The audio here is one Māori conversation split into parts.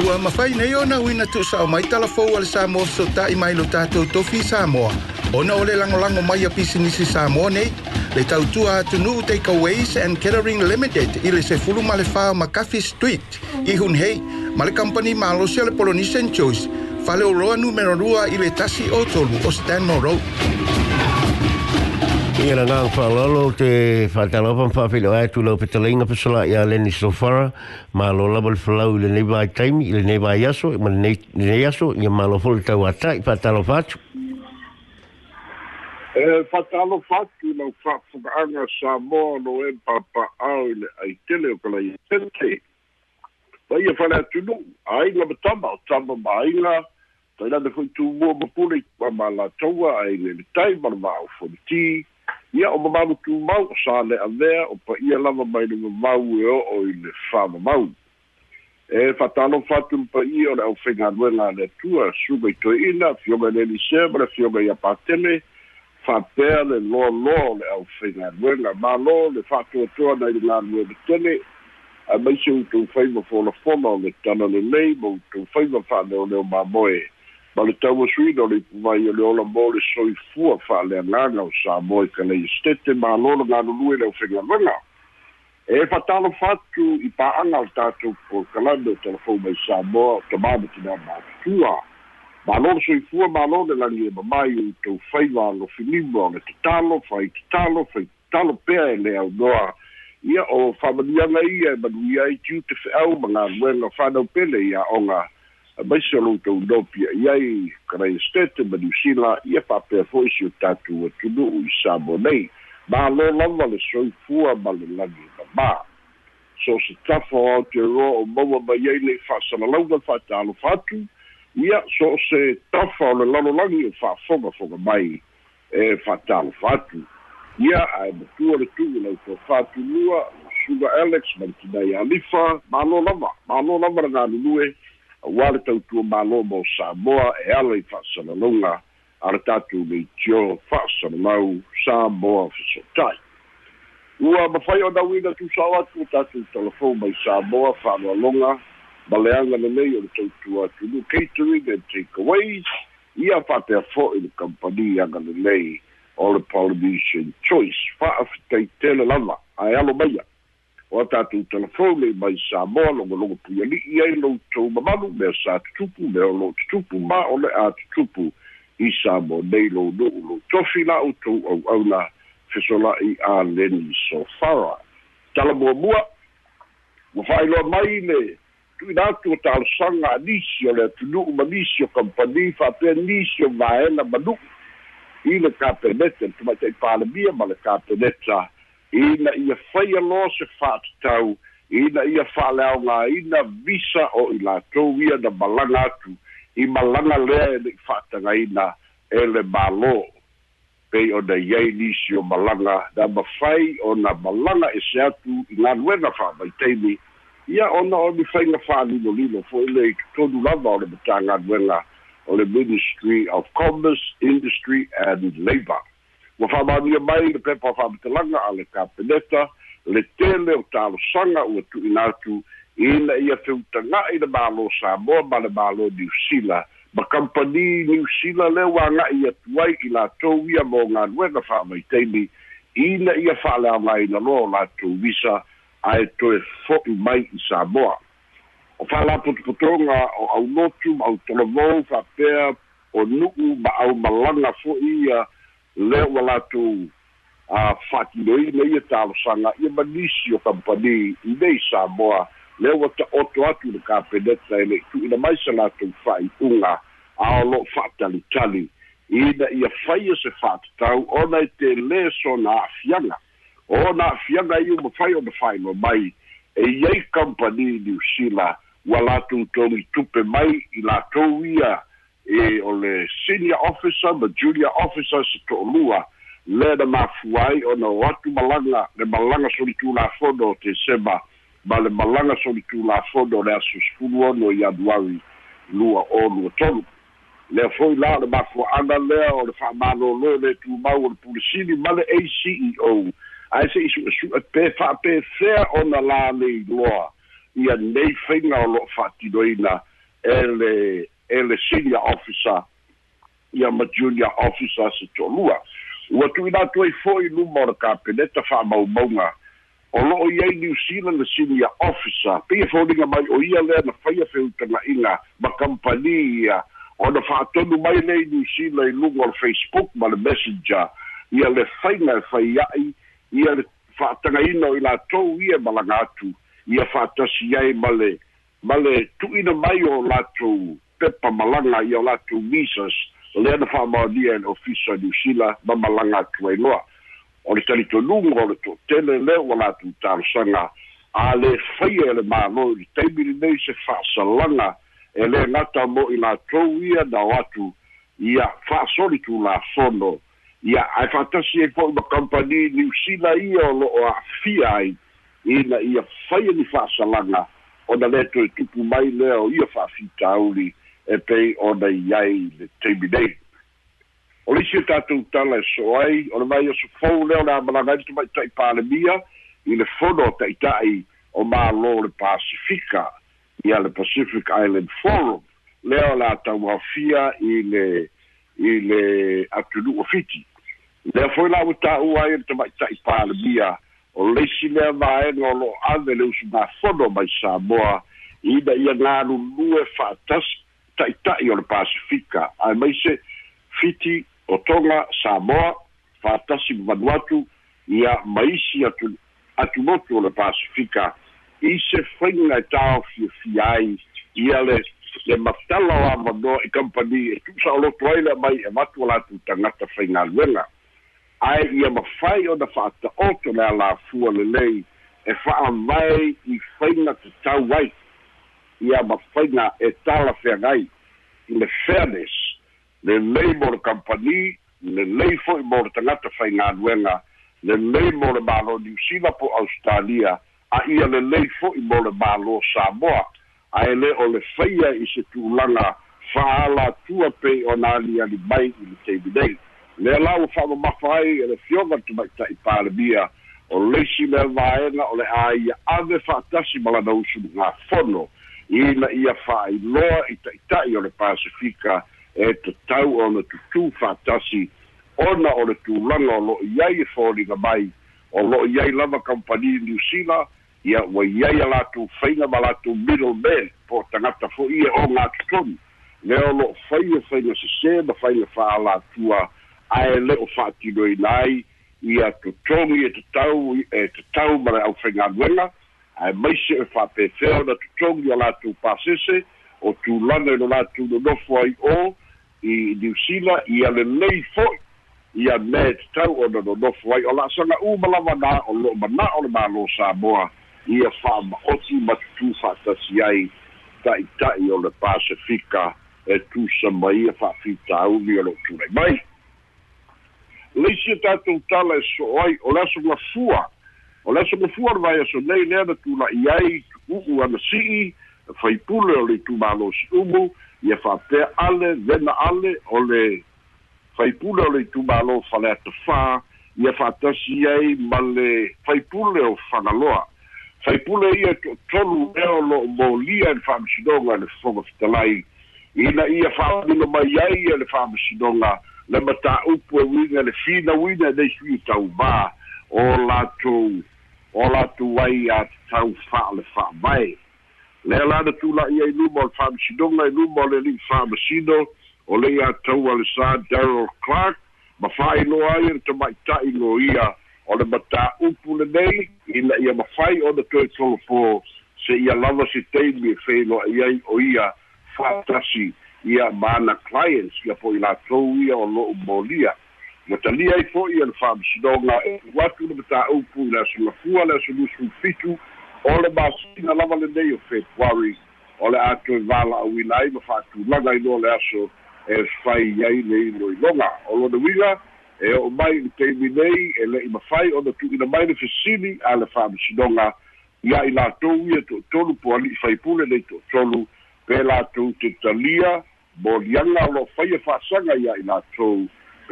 Ua mawhai nei ona ui na tūsa mai tala fōu ale Samoa so ta i mai lo tātou tofi Samoa. Ona ole langolango mai a pisi nisi Samoa nei. Le tau tua atu nuu Takeaways and Catering Limited i le se fulu male whao Makafi Street. I hun hei, le company ma alosia le Polonisian Choice. Fale o roa numero rua i le tasi o tolu o Stanmore Road. Ia na pa lolo te whatalopan whawhilo ai tu lau petalinga pasala i a Lenny Sofara ma lo labo le whalau i le nei vai taimi i le nei vai aso i ma le nei aso i a ma lo fulu tau ata i whatalopatu E whatalo whatu na whakanga sa moa no e papa au le ai tele o kala i tente Ba ia whale atu no a inga ma tama o tama ma inga Tai lana fwy tu mo ma pule ma ma la taua a le ni tai ma ma au ia o mamalu tumau o sa le avea o paia lava mai luga mau e o'o i le fa'amamau e fa'atalofa atu le paia o le ʻaufaigaluega a le atua suga i toe'ina fioga i le elisea ma le fioga ia patele fa'apea le loaloa o le ʻaufaigaluega mālō le fa'atoatoa nai le galue letele a maise outou faiva folafola o le tala lelei ma outou faiva fa'aleoleo mamoe ma le tauasui no le mai le ola mo le soifua fa'aleagaga o sa moe ka lei estete mālolo galulue le aufegavaga e fatalofa atu i pa'aga o tatou pokalame o telefou mai samoa o tamā ma tinā matutua mālolo soifua le lagi e mamai i tou fai valofilima o le tatalo fai tatalo fai tatalo pea e aunoa o fa'amaniaga ia e manuia ai tiu te fe'au ma galuega pele ia oga maisalotou nopi ai ai kraistete ma niusila ia fa'apea fo'i si o tatou atunu'u e i samo nei mālō lava le soifua ma le lagi mamā so se tafa o aotearoa o maua mai ai lei fa'asalalauga fa'atalofa atu ia so se tafa o le lalolagi o fa'afogafoga mai e fa'atalofa atu ia ae matua le tu'u lau tofā tunua suga alex ma le tinai alifa mālō lava mālō lava lagalulue auā le tautua mālō mo samoa e ala i fa'asalalauga a le tatou leitio fa'asalalau samoa fesotai ua mafai o nauina tusao atu o tatou telefon mai samoa fa'aloaloga ma leaga lelei o le tautua tulu catering and takeaways ia fa'apea fo'i le kampani aga lelei o le polynesian choice fa'afitaitele lava ae alo maia o a tatou telefone mai samoa logologo puiali'i ai loutou mamalu mea sa tutupu mea o loo tutupu ma o le a tutupu i sa mo nei lou nu'u lou tofi la outou auauna fesola'i a leni sofara talamuamua ua fa'ailoa mai le tu'uina atu o talosaga anisi o le atunu'u ma nisi o kampani fa'apea nisi o vaena ma nu'u i le kapeneta le tumaita'i palemia ma le kapeneta ina ia faia loa se fa'atatau ina ia fa'aleaogāina visa o i latou ia na malaga atu i malaga lea e le'i fa'atagaina e le mālō pei ona iai nisi o malaga na mafai ona malaga e se atu i galuega fa'amaitaimi ia ona o ni faiga fa'alilolilo fo'i le totonu lava o le matagaluega o le ministry of commerce industry and labour wafamania mai le pepa fa'amatalaga a le kapeneta le tele o talosaga ua tu'ina atu ina ia feutaga'i le mālō samoa ma le mālō niusila ma kampani niusila le uaga'i atu ai i latou ia mo galuega fa'amaitaimi ina ia fa'aleagaina loa o latou isa ae toe fo'i mai i samoa o fa'alapotopotoga o aulotu ma autolovou fa'apea o nu'u ma aumalaga fo'i ia le ua latou a fa'atinoina ia e talosaga ia manisi o kampani i nei sa moa le ua ta'oto atu i le kapeneta e le'i tu'uina mai sa latou fa'aiʻuga ao tali fa'atalitali ina ia faia e se fat tau ona e telē sona a'afiaga ona a'afiaga i mo fai ona fa'ailoa mai e ye kampani i usila ua latou tolu i tupe mai i latou ia e o le senior officer be junior officer se to lua le de ma fwai o na watu malanga le malanga soli tu la fwado te seba ba le malanga soli tu la fwado le aso sku lua no yadwawi lua o lua ton le fwoi la de ma fwanda le o de fa malo lua le tu ba o de pulisi li ba le ACO a ese iso pe fa pe fe o na la le lua i ya ney fenga o lo fati do ina e le ele senior officer ya ma junior officer se tolua ua tuina atu ai fo'i luma o le kapeneta fa'amaumauga o lo'o i ai new zealand le senior officer peia foliga mai o ia lea na faia feutaga'iga ma kampani ia ona fa'atonu mai le new zealand i luga facebook ma le messenger ia le faiga e faia'i ia le fa'atagaina o i latou ia ma laga atu ia fa'atasi ai ma male ma le tu'ina mai o latou pepa malaga i o latou misas le ana fa'amaonia e le ofisa o niusila ma malaga atu ailoa o le talitonuga o le toʻatele lea ua latou talosaga a le faia e le mālo i le taimi lenei se fa'asalaga e lē gata mo i latou ia na o atu ia fa'asoli tulafono ia ae fa'atasi ai foʻi e ma kampani niusila ia o lo'o a'afia ai ina ia faia ni fa'asalaga ona lē toe tupu mai lea o ia fa'afitauli E pe ona iai le taimi o lisi talas tatou tala e so ai o le mai o sofou lea o le amalaga ai tamaitaʻi palemia i le fono taʻitaʻi o mālō le pasifika ia le pacific island forum lea o le a tauhafia i le i le atunuu fiti lea foi la ua tāua ai le tamaitaʻi palemia o leisi lea vaega o lo'o ave le usu mafono mai samoa ina ia galulue fa'atasi taʻitaʻi o le pasifika ae maise fiti o toga samoa faatasi ma vanuatu ia maisi atu atu motu o le pasifika i se faiga e taofiafia ai ia le le mafitala o amanoa i kampani e tusaoloto ai lea mai e matu o latou tagata faigaluega ae ia mafai ona fa'ata'oto le alafua lelei e fa'avae i faiga tatau ai ia mafaiga e tala feagai i le fairness lelei mo le kampani lelei fo'i mo le tagata faigaluega lelei mo le mālo niusila po australia a ia lelei fo'i mo le mālo samoa ae lē o le faia i se tuulaga fa'alatua pei ona aliali mai i le nei lea la ua fa'amamafa ai e le fioga tumaita'i palemia o leisi le vaega o le a ia ave fa'atasi ma lana usu gāfono ina ia faailoa i taʻitaʻi o le pasifika e tatau o na tutū faatasi ona o le tulaga o lo'i ai e foliga mai o lo'i ai lava kampani niusila ia ua iai a latou faiga ma latou middle man po tagata fo'i e o gatotonu lea o lo'o fai e faiga sesē ma faiga fa'alatua ae le o fa'atinoina ai ia totogi e tatau e tatau ma le ʻaufaigaluega ae maise e fa'apefea ona totogi o latou pasese o tulaga i lo latou nonofo ai ō i niusila ia lelei fo'i ia mea tatau ona nonofo ai o naar ma lava na o lo'o mana'o le mālō samoa ia fa'ama'oti ma tutū fa'atasi ai ta'ita'i o le pasifika e tusama ia e fa'afitauli o lo'o tulai mai leisi e tatou tala e so'o ai o le aso lafua O le aso mafua le vaeaso nei lea na tula'i ai tu'u'u anasi'i faipule o le itumālo si'umu ia fa'apea ale lena ale o le faipule o le itumālo fale atafā ia fa'atasi ai ma le faipule o fanaloa faipule ia to'atolu lea o lo'o molia e le fa'amasinoga le fofoga fitalai ina ia fa'aolilo mai ai e le fa'amasinoga le matā'upu e uiga le finauina e nei sui tauvā o latou o latu ai a tau fa'ale fa'avae lea na tula'i i luma o le fa'amasinoga i luma o le ali'i fa'amasino o le'i atau tau a le sa daryl clark ma fa'ailoa ai le tama'ita'i lo ia o le matā'upu lenei ina ia mafai ona toe tolofo se ia lava se taimi e feiloa'i ai o ia fa'atasi ia mana clients ia po i latou ia o lo'u molia ma talia ai fo'i e le fa'amasinoga e ulu atu le matā'upu i le asolafua le fitu o le masina lava lenei o februari o le a toe vala'auina ai ma fa'atulaga i iloa le aso e fai ai le iloiloga o lona uiga e o'o mai i taimi nei e le'i mafai ona tu'uina mai le fesili a le fa'amasinoga ia i latou ia to'atolu po ali'i faipule nei to'atolu pe latou te talia moliaga o lo'o faia e fa'asaga ia i latou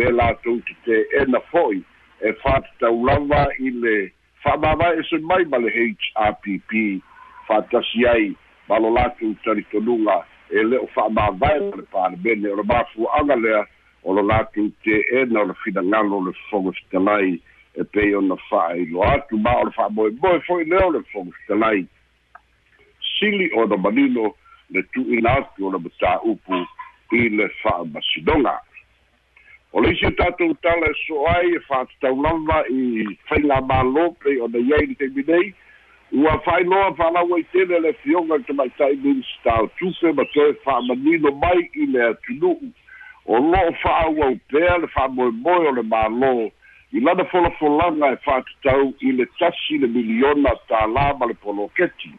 pe latou te teena fo'i e fa'atataulaga i le fa'amāmāe so mai ma le happ fa'atasi ai ma lo latou talitonuga e le o fa'amāvae ma le palemene o le mafua'aga lea o lo latou teena o le finagalo o le fofogo fetalai e pei ona fa'ailoa atu ma o boy fa'amoemoe fo'i lea o le fofogo fetalai sili o da manino le tu'uina atu o le i le fa'amasinoga o le isi tatou tala e so ai e fa'atataulava i faiga mālō pei ona iai le taimi nei ua fa'ailoa fa'alau ai tele le fioga i tamaita'i minista o tupe ma toe fa'amanino mai i le atunu'u o lo'o fa'aauau pea le fa'amoemoe o le mālō i lana folafolaga e fa'atatau i le tasi le miliona tālā ma le poloketi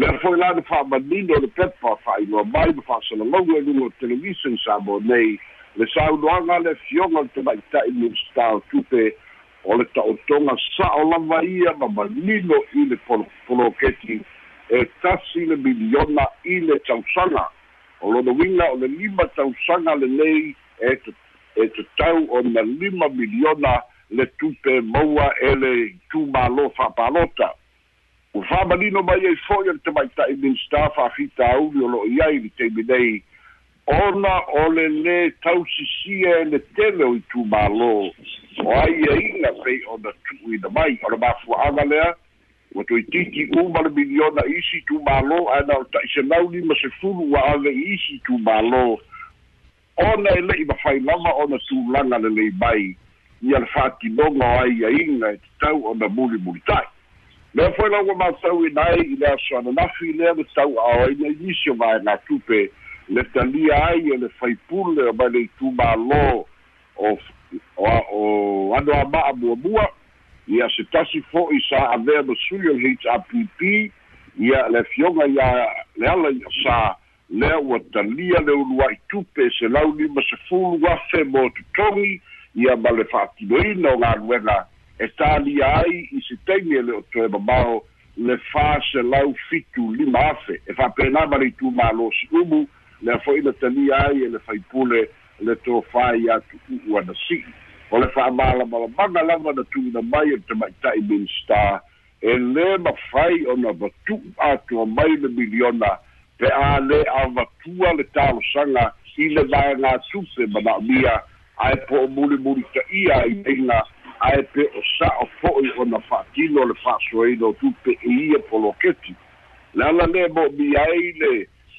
lea foi la le fa'amanino o le pepa fa'ailoa mai ma fa'asalalogu e luga o televisa i sa mo nei le saunoaga le fioga le tamaitaʻi musitautupe o le taʻotoga sa'o lava ia ma malilo i le poloketi e tasi le miliona i le tausaga o lona uiga o le lima tausaga lelei e e tatau o na lima miliona le tupe maua e le tumālo fa'apalota ua fa'amalino mai ai e fo'i o le tamaita'i minista fa'afitauli o lo'o i ai i nei ona o le lē tausisia e le tele o i tumālō o aiaina pei ona tu'uina mai ona mafua'aga lea ua toititi uma le miliona isi tumālō aena o ta'isenau lima sefulu ua ave isi tumālō ona e le'i mafai lava ona tulaga lelei mai ia le fa'atinoga o aiaina e tatau ona mulimuli ta'i lea foi lau ua matauina ai i le aso ananafi lea le tau a'oaina i nisi o vaega tupe le talia ai e le faipule o mai le itumālō o o ano ama'a muamua ia se tasi fo'i sa avea masui o le hpp ia le afioga ia le ala ia sa lea ua talia le ulua'i tupe se lau lima sefulu afe mo totogi ia ma le fa'atinoina o galuega e talia ai i se taimi e le o toe mamao le fā se lau fitu lima afe e fa'apenā ma le itumālō si umu lea fo'i na talia ai e le faipule le tofai atu u'u ana si'i o le fa'amālamalamaga lava na tuina mai e tamaita'i minista e lē mafai ona vatu'u atua mai le miliona pe a lē avatua le talosaga i le laegatufe ma na'omia ae po o mulimuli ta'ia i aiga ae pe o sa'o fo'i ona fa'atino le fa'asoaina o tupe e ia poloketi le ala lē mo'omia ai le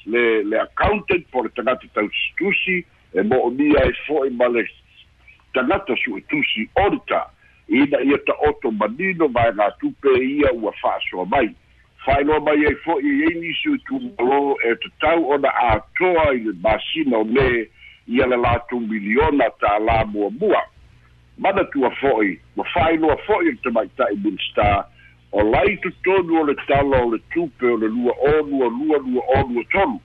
le le accountant por tagata tausitusi e moʻomia e foʻi e ma le tagata suʻitusi orita ina ia taʻoto manino maegā tupe ia ua faasoa mai faailoa mai ai foʻi iai nisi tumalō e, e tatau e ona atoa i le masina o me ia le latou miliona talā muamua manatua foʻi ma faailoa foʻi le tamaʻitaʻi minista o lai totonu o le tala o le tupe o le lua onu o lua lua onu o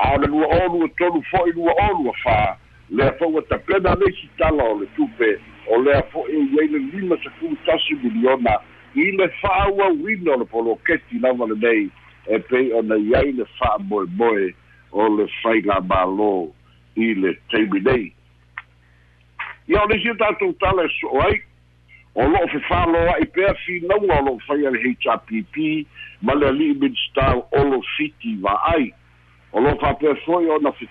a o le lua onu o fo'i lua olua a fā lea fo'i a tapena leisi tala o le tupe o lea fo'i iai le lima sekulu tasi miliona i le fa'auauina o le poloketi lava lenei e pei ona ai le fa'amoemoe o le faigamālō i le taimi nei ia o leisi o e tatou tala e so'o ai o fa fefāloa ai pea finaua lo'o fai a le hpp ma le ali'i minista olo siti va'ai o lo'o fa'apea fo'i ona fa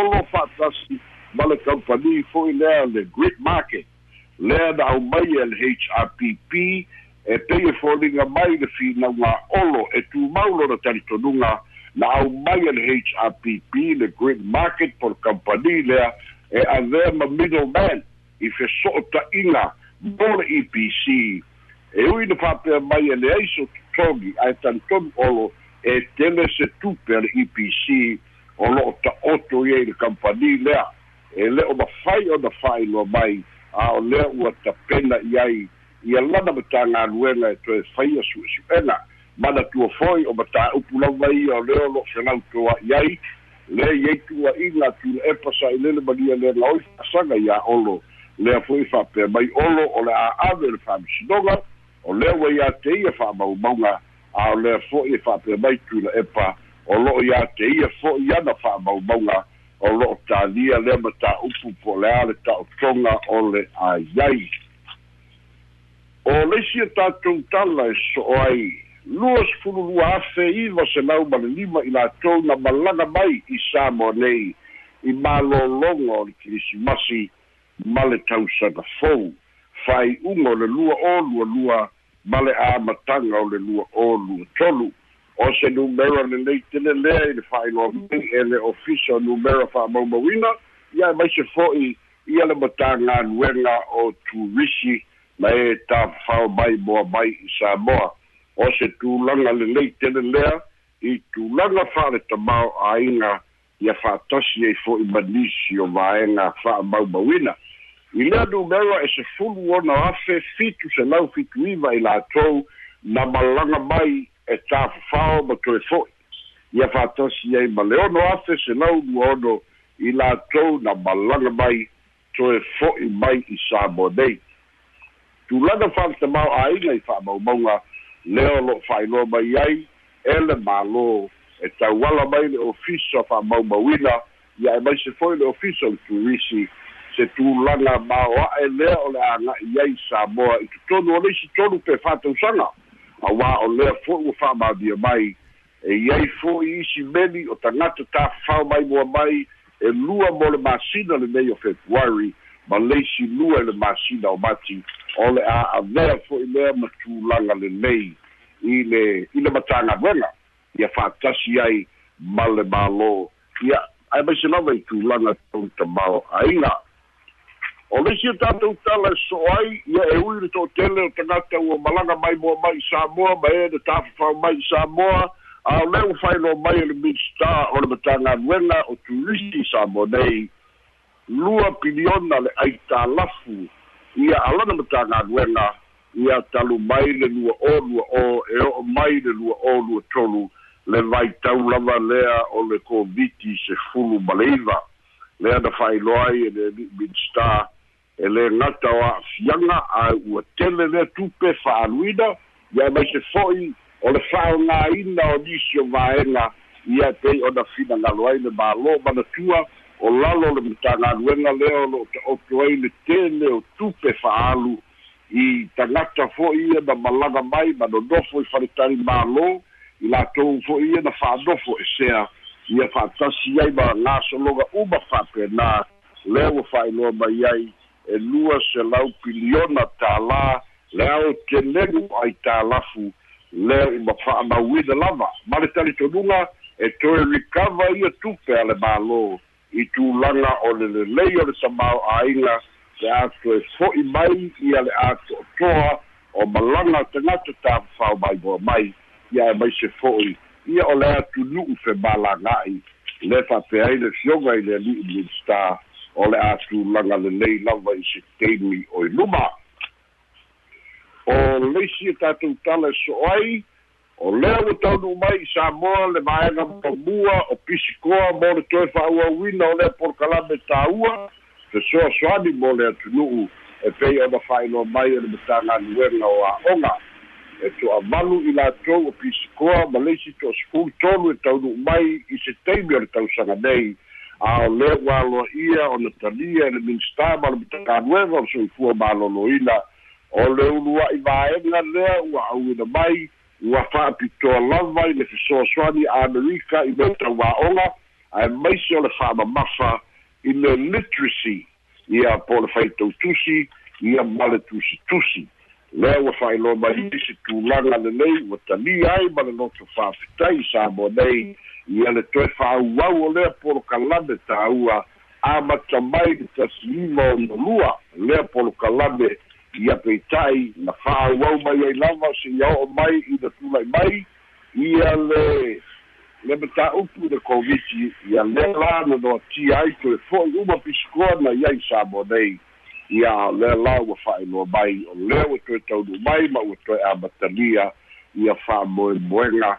olo fa'atasi ma le fo'i lea le grid market lea na aumai e le hpp e pe e foliga mai le finauga olo e tumau lona talitonuga na aumai e de hpp le grid market po le kampani lea e avea ma middle man i ina. mo le epc e ui na faapea mai e leai sototogi ae talitogi olo e tele se tupe a le epc o lo'o ta'oto i ai le kampani lea e le o mafai ona fa'ailoa mai a o lea ua tapena i ai ia lana ma tagaluega e toe faia su'esu'ega manatua foi o matā'upu lau ai ia o lea o lo'o felautoa i ai le iai e tu'ua'iga atula epa sa i lele magia oi laoi fa'asaga iā olo lea foi fape mai olo o le a ave le fam shinoga o le we ya te ia fa mau maunga a o le foi fape mai tu le epa o lo ya te ia foi ya na fa mau maunga o lo ta dia le mata upu po le ale ta tonga o le a yai o le si ta tu tala e so ai Luas fulu lua afe i wa se nau mani lima i la tau na malanga mai i Samoa nei i malolongo ni kirisi masi ma le tausaga fou fa'ai'uga o le lua ōlualua ma le amataga o le lua ōlua tolu o se numera lelei telelea i le fa'ailoamai e le ofisa numera fa'amaumauina ia e maise fo'i ia le matāgaluega o turisi ma e tafao mai moa mai i samoa o se tulaga lelei telelea i tulaga fa'aletamao āiga ia fa'atasi ai e fo'i manisi o vaega fa'amaumauina i lea nounaua e sefulu ona afe fitu selau fitu iva i latou na malaga mai e tafafao ma toe fo'i ia fa'atasi ai ma le ono afe selau lua ono i latou na malaga mai toe fo'i mai i samo nei tulaga fa'aletamao aiga i fa'amaumauga lea lo'o fa'ailoa mai ai ele mālō e tauala mai le ofisa fa'amaumauina ia e mai se fo'i le ofisa o le tuisi se tulaga maoa'e lea o le aga'i ai moa i totonu o le isi tonu pe fa'atausaga auā o lea fo'i ua fa'amavia mai e iai fo'i isi meli o tagata tafao mai mua mai e lua mo le masina lenei o februari ma leisi lua i le masina o mati o le a avea fo'i lea ma tulaga lenei i le i le matagaluega ia fa'atasi ai ma le mālō ia ae maise lava i tulaga tau tamao aiga o lesi o tatou tala so'ai ia e ui le to'atele o tagata ua malaga mai moa mai i samoa ma e le tafafau mai i samoa a o leu failo mai e le minista o le matagaluega o tulisi samoa nei lua piliona le aitalafu ia a lana matagaluega ia talu mai le lua o lua o e o'o mai le lua o lua tolu le vaitau lava lea o le koviti sefulu ma le iva lea na failoa ai e le minista e lē gata o a'afiaga ae ua tele lea tupe fa'aluina ia maise fo'i o le fa'aogāina o nisi o vaega ia pei ona finagalo ai le mālō manatua o lalo le matagaluega lea o lo'o ta'oto ai le tele o tupe fa'alu i tagata fo'i ia na malaga mai ma nonofo i faletali mālō i latou fo'i ia na e sea ia fa'atasi ai ma gasologa uma fa'apenā lea ua fa'ailoa mai ai e lua se lau piliona tālā le ao te legu ai tālafu leo i de lava ma le talitonuga e toe rikava ia tupe a le mālō i langa o le lei o le samao aiga le e fo i mai ale le o toa o te tagata tafafao maivoa mai ia e maise i ia o le a tunu'u fe malaga'i le fa'apeai le li i le ali'i o le asulaga lenei lava i setemi o i luma o leisi e tatou tala e so ai o lea ua taunuu mai i samoa le maega pamua o pisikoa mo le toe fa'auauina o lea polokalame tāua fesoasoani mo le atunu'u e pei ona fa'ailoa mai e le matagaluega o a'oga e to'avalu i latou o pisikoa ma leisi to'asefulu tolu e taunuu mai i se o le tausaga nei ao lewa aloia o na talia e le minstama o le matakaluega o le soifua malōlōina o le ulua'i vaega lea ua auina mai ua fa'apitoa lava i le fesoasoani amerika i le tauā'oga ae maisi o le fa'amamafa i le literacy ia po le faitou tusi ia ma le tusitusi lea ua fa'ailoa mai isi tulaga lelei ua talia ai ma le loto fa'afitai sa mo nei ia le toe fa'auau o lea polokalame tāua amatamai le tasilima ona lua lea polokalame ia peita'i na fa'aauau mai ai lava se'ia o'o mai i na tulai mai ia le le mataupu le koviti ia lea la lana noatia ai toe fo'i uma pisikoana iai sa mo nei ia o lea la ua fa'ailoa mai o lea ua toe taunu mai ma ua toe amatalia ia fa'amoemoega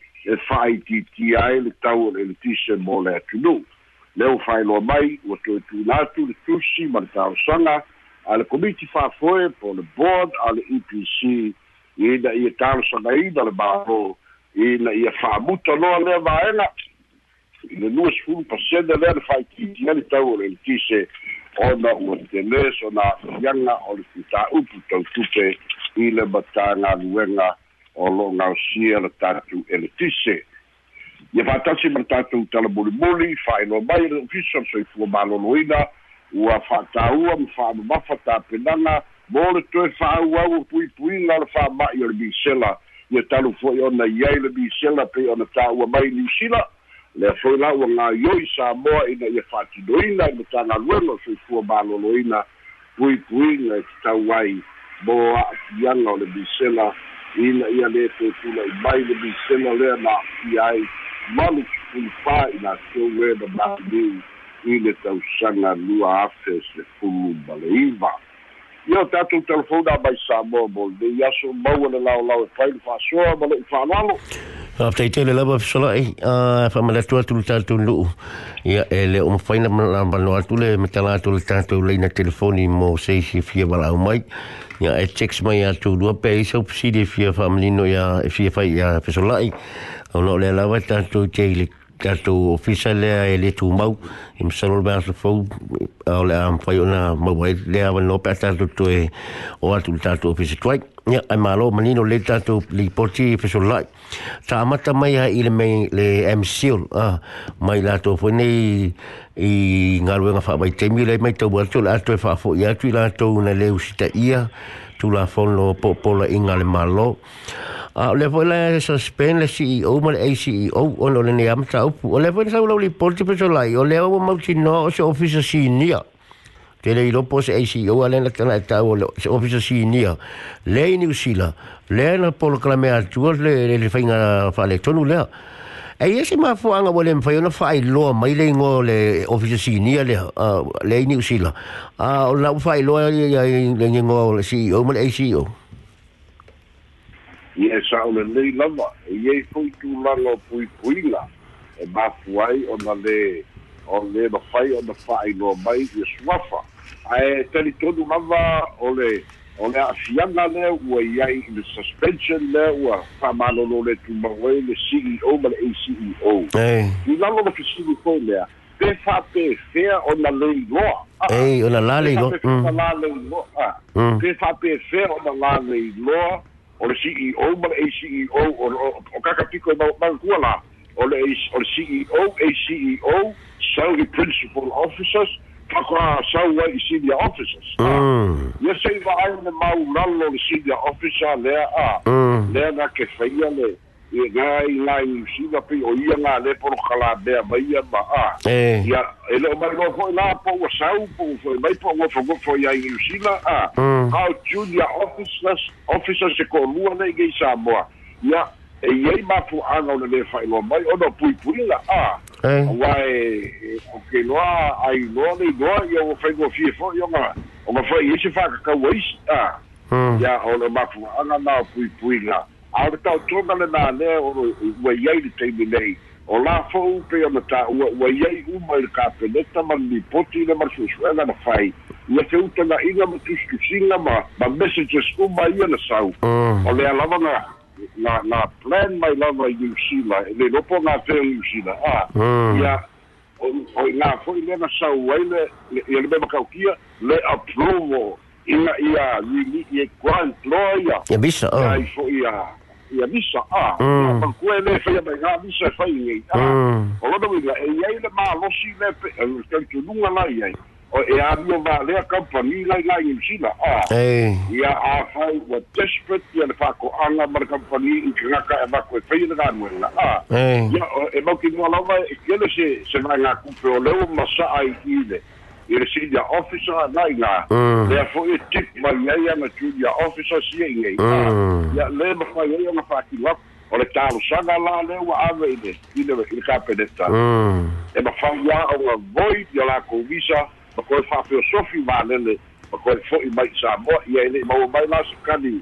e whaititia ai le tau le le tise mo le atunuu leo whaeloa mai ua toetūna atu le tusi ma le taosaga a le komiti fa'afoe po le board a le epc ina ia e talosagaina le mālō ina ia fa'amuta e loa lea vaega i le lua sefulu pasene lea le fa'aitiiti ai le tau o le letise ona ua tele sona afiaga o le tutā'upu tautupe i le matagaluega o lo ngau sia le tātou e le tise. Ia whātasi ma tātou tala muli muli, whaelo mai le ofisa soifua maloloina, ua whātāua ma whāma mawha tāpenanga, mō le toe whāu au pui pui ngā le whāmai o le bisela, ia talu fo ona iai le bisela pe ona tāua mai ni sila, le foi la ua ngā ioi sā moa ina ia whātinoina i matanga luenga no, soifua maloloina, pui pui ngā tau ai mō a fianga o le bisela, ina ia lē totulai mai le misela lea na afia ai malu sefulu pā i latou ē na maliu i le tausaga lua afe sefulu ma le iva ia o tatou telefona mai sa moa mo lenei aso maua le laolao e fai le fa'asoa ma le'u fa'alalo Taitai le lava fisola e Wha manatu atu le tātou nuu Ia e le o mawhaina manu atu le Metala atu le tātou leina telefoni Mō seisi fia wala au mai Ia e text mai atu lua Pea i sau pisiri fia wha manino Ia e fia whai ia fisola e Ono le lava tātou teile tato ofisa lea e le tu mau i msalo le mātu fau au le am fai ona mau hai lea wa nope a tato to e o atu le tato ofisa tuai ia ai malo manino le tato li poti i fesu lai ta amata mai ha i le mei le MCO ah, mai la tato fai nei i ngā ruenga wha mai temi le mai tau atu le atu e wha fo i atu i la tato na leu sita ia tula fono po pola inga le malo. A le foi la suspend le si e o mal e si o on le ne am tau o le foi sa o le porti pe sola o e le o mau ti no se ofisa si nia. Te le ilo pos e si o ale na tana e tau se ofisa si nia. Le ni usila le na polo klame atua le le fainga fa le tonu lea. e ia se mafuaga ua le mafai ona faailoa mai le igo le ofisasinia lea le ai niusila a o lau faailoa iai le igoa o le ceo ma le ai ceo ia e saʻolenei lava iai foi tulaga o puipuila e mafu ai ona le o le mafai ona faailoa mai i suafa ae talitonu lava o le o le afiaga lea ua iai i le suspension lea ua fa'amalolo le tumau ai le ceo ma le aceo i lalo le fesili foi lea pe fa'apefea ona leiloa ei ona mm. la leiloa mm. la leiloa pe fa'apefea ona la leiloa o le ceo ma le aceo o kakapiko e maukua la o le ceo aceo salary principal officers Ako sau ai senior officers. Mm. Ia sei wa ai le mau lalo le senior officer ah. mm. lea oh, a. Mm. Lea na ke whaia le. Ia ngā i ngā i usina pi o ia ngā le poro kala mea mai a ma a. Eh. Ia e leo mai ngā fōi nā po o sau po o fōi mai po o fōi fōi ai i usina a. Ah. Mm. How junior officers officers e ko lua nei gei Samoa. Ia e iai mapuaga ona lē fa'ailoa mai ona puipuiga a auā e o keloa ailoa leiloa ia ua faigofie fo'i oga oga fa'i ai se fa'akakau aisi a hmm. ia ona mapuaga na puipuiga a taotoga lenā lea o ua iai le taimi nei o la fo'u pe ona the ua iai uma i le kapeneta ma lilipoti le malisu'esu'ega na fai ia te utaga'iga ma tusitusiga ma ma messages uma ia na sau hmm. o lea lava na na plan mai lava i New Zealand le lopo nga fe New Zealand ah mm. ia o nga foi le na sau ai le ia le beba kaukia le aprovo ina ia lili ia kwan ploia ia visa ah ia foi ia ia visa ah ma mm. kue le a ia visa bisa fai ngai ah mm. o não do ia ia le ma losi le pe o eh, ke tunga la ia o e a mua va le ka in ni lai lai ni sina a e ia a fai wa desperate ia le fa ko anga mar ka pa ni ki nga ka e va ko fai na gan wela a ia e mo ki mo lava e ke se se va nga ku pro officer na ina le fo e tip mai ia junior officer si e ia le ma fai ia na fa ki wa o le la le ua visa ma koe whaapio sofi ma lele ma koe fo mai sa mo ia ele ma o mai la sakani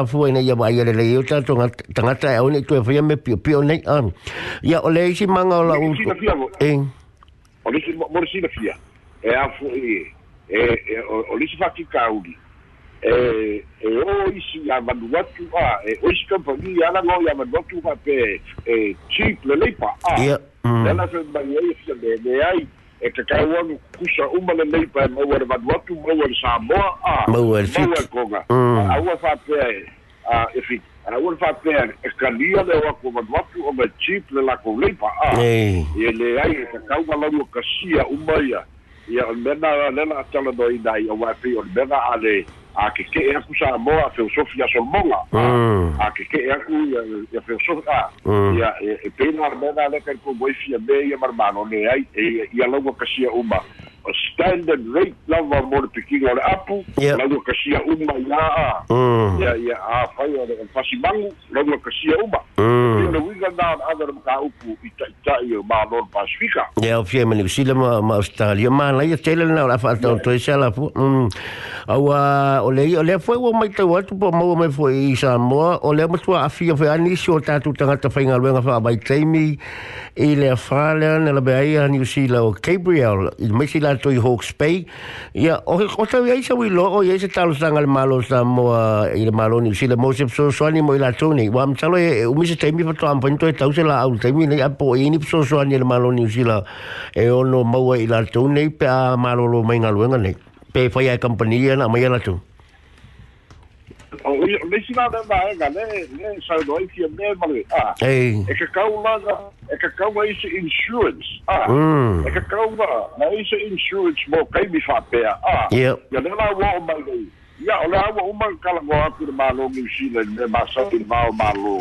mafua ina ia wai ele leo ta tonga tangata e one tu e whia me pio pio nei an. Ia o le manga o la Eh. O le isi morisi na fia. E a fu e e o le isi faki kauli. E e o isi ya Vanuatu a e o isi kampani ya la no ya Vanuatu ha pe e cheap le leipa a. Ia. la fe mai e fia me me ai e kakau kusa uma lelei pae maua le e vanuatu maua le samoa a maua le koga aua faapea e e fiki aua le faapea e, e kalia le o aku vanuatu o mai chief le lakou leipa a ia leai e kakau e galaua kasia uma ia ia o le mena lela atalanoina ai auā pei o le mena a le a ke ke e aku sa mo a feu sofi a solmonga mm. a ke ke e aku ya feu ah, mm. ya e pena arbena le ka ko boifia be ya marmano le ai e ya logo kasia uma standard rate lava mo le pikinga o le apu lauga kasia uma mm. i a a ia ia afai o le fasimagu lauga kasia uma ia le uiga na ona aga le makaupu i taʻitaʻi o malolo pasifika ia o fia ma niusila ma ma australia malaia tele lana mm. o le afaatautoe sa lafua aua o leia o lea foi ua maitau atu po maua mai foi i samoa o lea matua afia foi anisi o tatou tagata faigaluega faamaitaimi i le afā lea na laveaia niusila o gabriel i maisi la to i Hawke's Bay. Ia, o he kota i aisa wi loo, i aisa talo sanga le malo sa moa i le malo ni usila mo se pso soani mo i la tūne. Wa amtalo e, e umise teimi pato ampanito e tause la au teimi nei apo e ini pso soani le malo ni usila e ono maua i la tūne pe a malo lo mai ngaluenga nei. Pe whaia e kampanilia na mai la tūne. Eh, eh, ah 你你先啱啱嗱咧咧細女叫咩嚟啊？誒，一個狗啦，一個狗嘅 insurance ah 啊，嗯，一個狗啊，你 mm. insurance ah 冇計咪發病啊，要，人哋拉我唔係你。ia o le aua uma kalagoapu le malo niusiland le masai le mao malo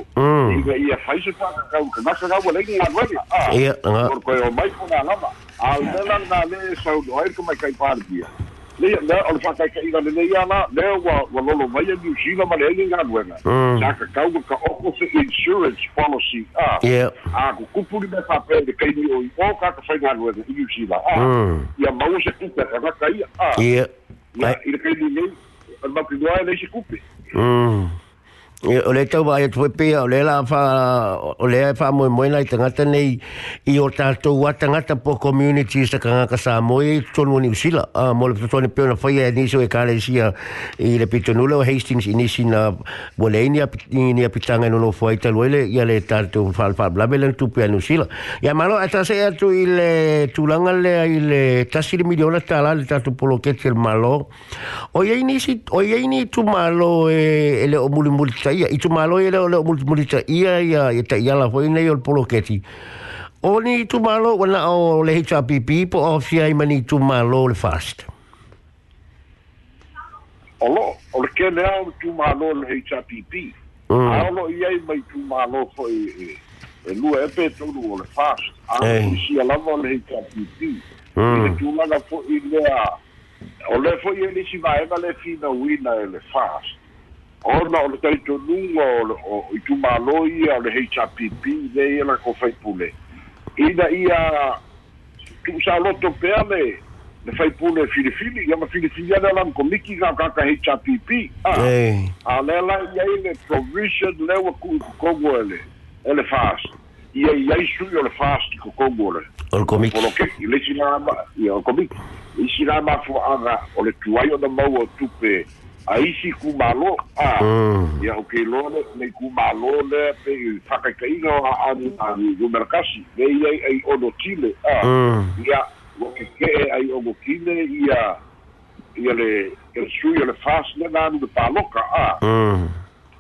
iga ia faiso takakau kanaka gaua legi galuega por olokoe o mai fonalava aunela na le sauloai ka mai kai dia nei na o fa kai kai ngana nei ana le wa wa lolo vai a New Zealand ma le ngana nuenga sa mm. ka kau ka o se insurance policy a a ku kupu ni me fa pe de o o ka ka fa ngana nuenga i New Zealand a mm. ia mau se kupa ka ka a ia ia kai ni nei ma ki doa se kupe mm. o le tau vai tu pe o le la fa pues, o ah, le fa mo mo na tanga tani i o ta to wa tanga ta po community sa kanga ka sa mo i tonu ni sila a mo le tonu pe na ni so e kale sia i le pitonula lo Hastings i na Bolenia ni ni pitanga no lo foi ta loile ia le ta to fa fa bla bela tu pe no sila ya malo ata se tu i le tulanga le i le tasiri miliona ta la le ta tu polo ke tel malo o ia ni si o ni tu malo e le o ta ia itu malo ia le muli muli ta ia ia ia ta ia la foi nei ol poloketi oni itu malo wala o le hpp po ofia i mani itu malo le fast Olo, olo ke lea o tu mālo le HRPP. Mm. Aolo i ei mai tu fo e, e, e lua e pe tonu o le fast. Aolo i si alama le HRPP. Mm. Ile tu mana fo i lea. Ole fo i e nisi vaena le fina wina e le fast. ona o le taitonuga o i tumālo ia o le hpp lei e lako faipule ina ia tu'usāloto pea le le faipule filifili ia ma filifili ale lana komiki kakaka hpp ah, a lea la ia i le provision e le ua ku'ikokogu ele e le fast ia iai sui o le fast kokogu ole o le komiki o lo keki le silā ma ia o komiki i silā mafua'aga o le tuai ona maua tupe aisi kumalo a ya mm. e o kilo le me kumalo le pe faka ke ino a ani a ni u merkasi ve ia ai o no chile a ya o ke e ai o go kine ia ia le el suyo le fas le nan de paloka a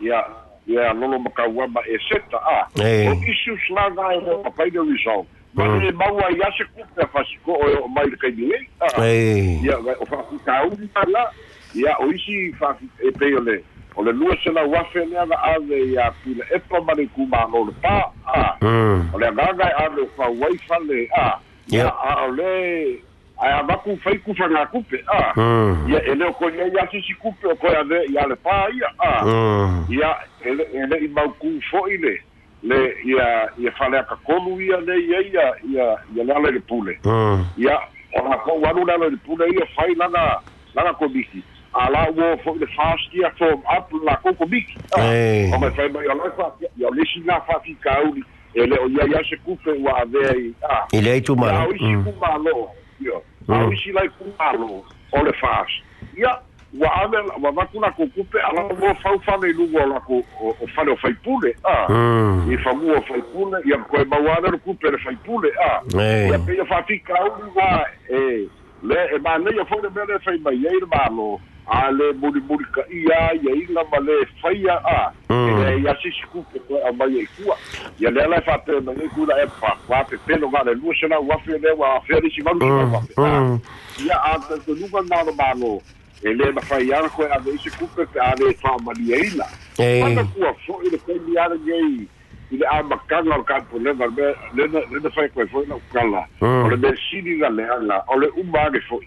ya mm. ya no lo maka wa ba e seta a o isu sla na e, mm. e o pa de rizal ma le ba wa ya se ku pe fasiko o mai ke ni a ya o fa ka u la ia o isi e pei o le o le lua selauafe le agaave iā pila epa ma le kumālo le pā a o le agaga e ave fauai fale a ia a o le ae avaku faiku fagakupe a ia e lē o koiai iā sisi kupe o koe ave iā le pā ia a ia e le'i maukū fo'i le le ia ia faleakakolu ia lei ai ia ia ia le ala i le pule ia o lakou alu le ala i le pule ia fai laga laga komisi ala ua fo'i le fastia form up la kokomiki o mai fai mai alai ia o lesi na fa'afikauli e le o ia ia se kufe ua avea i a i leai tumalo au isi o ia au isi lai kumāloa o le fas ia ua ave ua vaku lako kupe ala ua faufaneiluga o lako o fale o faipule a i fagua o faipule ia koe mauā lelo kupe le faipule a ia peia fa'afikauli ua e le e manei a fo'i le mea le fai mai ai le mālo a mm. e le mulimuli kaʻia ia iga ma lē faia a e ia sisikupe koeʻa mai ai kua ia le ala e faapelemaigai kula e fafā pepelo gale lua selau afe lea ua afea malu selau a mm. ia a tauteluga malo e lē na ala koe ave isi kupe pe a lē faamaliaina ana kua foʻi le taimi i le amakaga mm. o le kapulega lena lena fai koe foʻi lau kala o le mesini galeaga o le uma age foʻi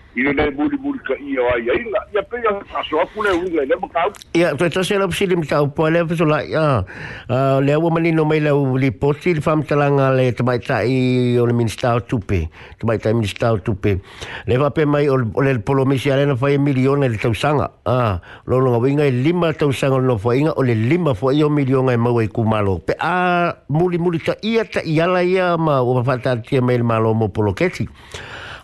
ilo nei muli muli ka ia o ai ai ia pei a so aku le unga ele ma kau ia to eto se la pusi li mitau po ele pusu la ia le awa mani no mai la u li posi li fam talanga le tamai tai o le ministau tupe tamai tai ministau tupe le va pe mai o le polo misi arena fai miliona le tausanga lo longa winga e lima tausanga no fai inga o le lima fai o miliona e mau e kumalo pe a muli muli ka ia ta iala ia ma o fatatia mai le malo mo polo ketik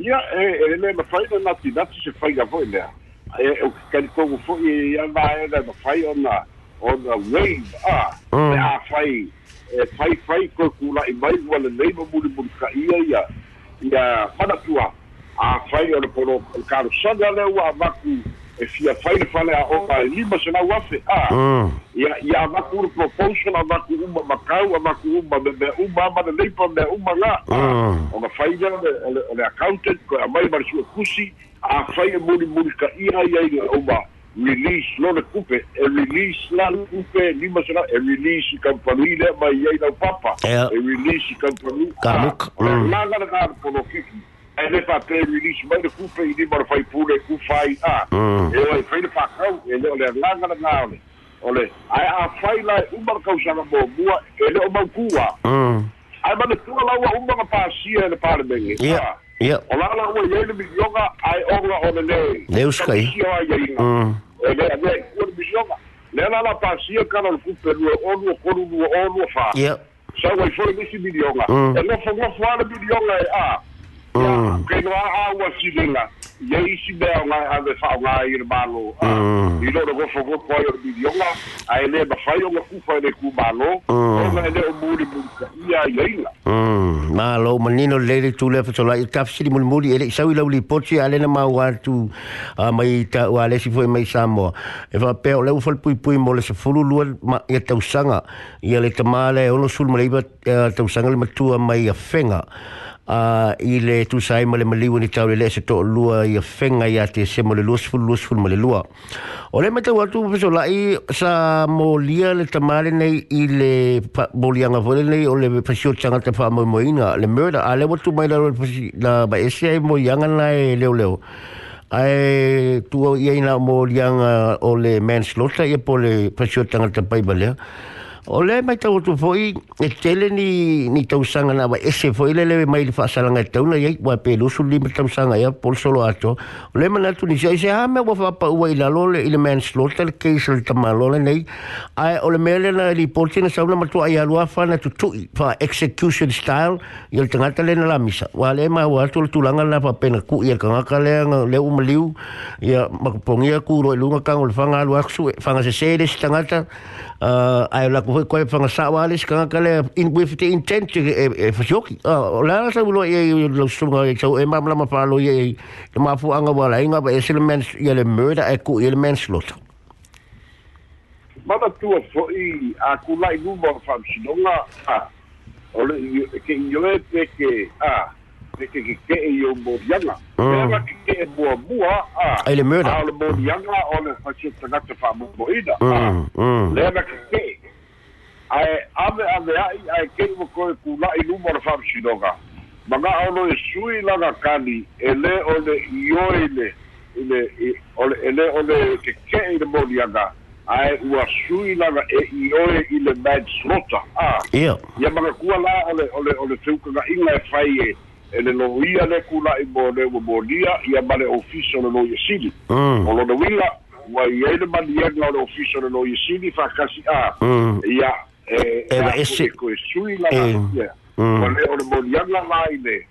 ia e le na fai na ti na se fai ga foi lea e o kan ko fo i ya va e le na fai e, e, e, ona on the wave a ah, mm. fai e fai fai ko ku la i mai wala nei mo muli mo ka ia ia ia mana tua a fai ona polo ka ro sa le wa va e fia faile fale a ora lima se na wafe a ia mm. ia avaku uru proposal avaku uma makau avaku uma me me uma ama le leipa me uma la mm. o na faile ole ole accountant ko amai marsu kusi a faile muri muri ka ia ia ia uma release lo le kupe e release la le kupe lima se na e release i kampanui le mai ia i papa eh. e release i kampanui ka muka mm. la la la la polo kiki edhe pa perë më në kupe i dimër faj pune ku faj a e o e fejnë pa kau e le o le langa në nga ole ole a a faj la e umar kau sa në bo mua e le o man kua a e ma në tua la ua umar në pasia e në pare bengi ja ja o la la ua jene mi yoga a e onga o le le le uska i e le a le kua mi yoga le la la pasia kana në kupe lue onua fa sa yoga a Mm. Ya, kena a wa si lenga. Ya isi be nga ha de fa nga ir balo. Ah, mm. ilo de gofo go po yo di yonga. A ele ba fa yo ku fa de ku balo. Ah, na ele o muri bu. Ya yinga. Mm, na lo manino e le le tu le fa la i ka si mul muri ele sa wi lo li poti ale na ma wa tu a mai ta wa le si fo mai sa mo. E va pe o le fo pui pui mo le se fo lu lu ma ya ta usanga. Ya le tamale e o lo sul mo le ba e ta usanga le ma tu a mai a fenga a i le tu sai male mali ni tau le se to lua i a fenga ia te se mo le lua sful lua sful male lua o le mata watu so la i sa mo lia le tamale nei i le mo lia nga vole nei o le pasio changa te wha mo moina le murder a le watu mai la le pasi la ba ese ai mo yanga na e leo leo ai tu ia ina mo lia nga o le manslaughter ia e po le pasio changa te paibale ia ole mai tau tu foi e eh, tele ni ni lah. eh, tau sanga na e se foi le le mai fa sala nga tau na yai wa pelu su li tau sanga ya pol solo ato ole mai na tu ni se ha me wa fa wa ila lo le ile man slotel ke sel tama lo le nei ai ole mele na li polti na sa una matu ai alu fa na tu tu fa execution style yo tanga tele na la misa wa le mai wa tu tu langa na lah, fa pena ku ya kanga ka le nga le um liu ya ma pongia ya, ku ro lu nga kang ol fa nga lu aksu ah, eh, fa nga ah, se se le tanga uh, ai la koe koe fanga sa wale ska ka le in with the intent e e, ah, e fasioki uh, la sa lo e lo sunga e chau e ma mala ma pa lo e e, e ma fu anga wala inga ba e, elements ye le murder e ku elements lo ta ma ba tu fo i a ku lai lu ba fam sinonga a ah. ole ke yo e ke a ah. ke ke ke e o mo yanga mm. era ke ke e mo mua a ele mera a le mo yanga o le fa mo e ida le ke ke ai ave ave ai ai ke mo ko ku la i lumo fa shidoga. doga manga o lo sui la ga kali ele o le ioile ile ole ele ole ke ke e mo yanga ai ua sui lava e i oe i le mad slota a ia ia manga la ole ole ole feukaga inga e fai e e le loia le kula i mo le molia ia ma le ofiso mm. le loia sili o lona uiga ua iai le maniaga o le ofiso le loia sili faakasi a mm. ia e akoe sui lagaia ua mm. le o le moliaga laile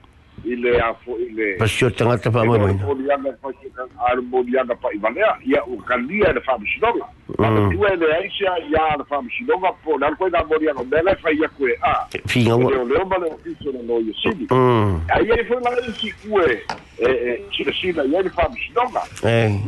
ile afo ile pasio tangata pa mai bolianga pa ar bolianga pa ivalea ia o kalia de fam shidonga tu ele aisha ia de fam shidonga po dar ko da bolianga bela fa ia kue a finga o le o bale oficio no yo sidi hmm. eh, eh, ai eh. ah, oh. ele foi lá em si e e chira sida ia de fam shidonga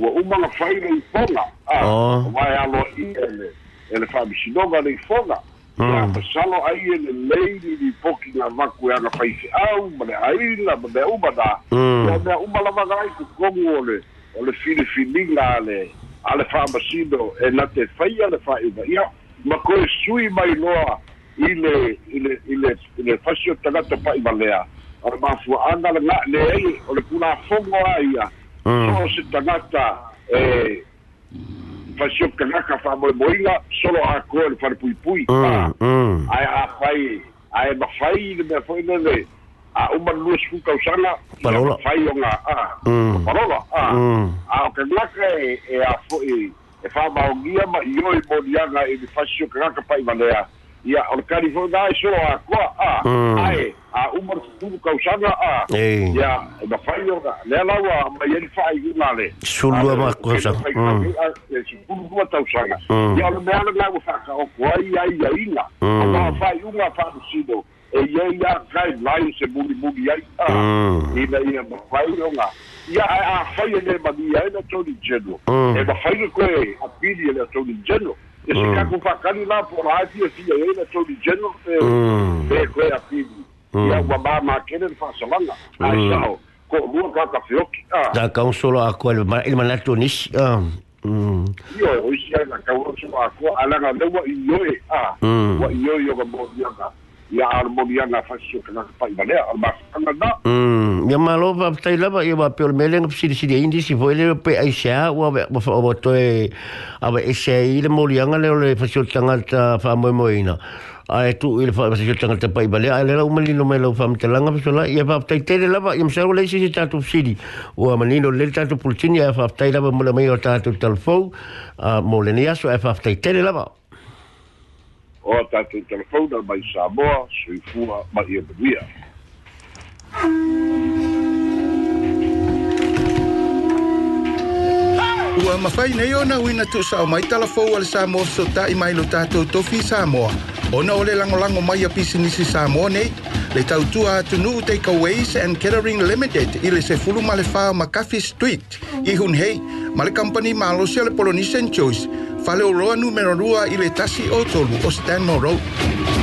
o uma na faile e fonga a vai alo ele ele fam shidonga le fonga ia hmm. pasalo ai e lelei di poki ga vakueaga faise'au ma le aila ma mea uma na hmm. ia mea uma lavaga ai kokogu o le o le filifiliga a le a le fa'amasino e na te faia le fa'aivaia ma koe sui mai loa i le i le i le i le fasi o tagata fa'ivalea o le mafua'aga le ga'aleai o le pulafogo a ia so hmm. se tagata e fasiok fa famoemoiga solo a le falepupui ae a un ah, mafai ah, ah, a parola a e a mm. mm. e eh, eh, i ia olekani fo'i gaesolo akoa a ae mm. auma le tutulu kausaga mm. a ia mafai ona lea laua mai ali fa'aiuna ale sulua makausaga sukulu lua tausaga ia o le mea le laua fa'akaoko ai aiaina mm. ama fa'aiuga fa'alusino e ia ia kae lai se mulimuli ai a ina ia mafai oga ia ae afai ele mania e le atoni general e mafai le koe apili e le atoni general Mm. e se kakufakani la poraatia fia ai la tony general e mm. e koe apili ia ua mā makele le fa'asalaga mm. aisao ko'olua kakafeoki a kaunsolo akoa i le manatu e nisi io o isi ai la kaunsolo akoa alanga leu wa ioe a wa ioe ioga moiaga ia armoniaga faisiokagaka paimalea almasakaga na mm, ia malo faafetai lava ia mapeo le meleaga fesilisiliaini si foi le pe aisea ua aaoatoe ava eseai le moliaga leo le fasio tagata faamoemoeina ae tuu i le fasio tagata paimalea ae le lau malino mai lau faamatalaga fesola ia faafetaitele lava ia masalo lai sisi tatou fesili ua manino le le tatou pulitini ae faafetai lava mo le mai o tatou talafou mo lenei aso ae faafetaitele lava o tatou telefona mai samoa soifua ma ia e manuia ua mafai nei ona uina tuusaʻo mai talafou a le samoa fesootaʻi mai lo tatou tofi samoa Ona ole lango lango mai a pisi nisi sa mone, le tautua atu tunu Takeaways and Catering Limited i le se fulu ma faa Makafi Street i hun hei, ma company ma alosia le Polonisian Choice, fale uroa numero rua i le tasi o tolu o Stanmore Road.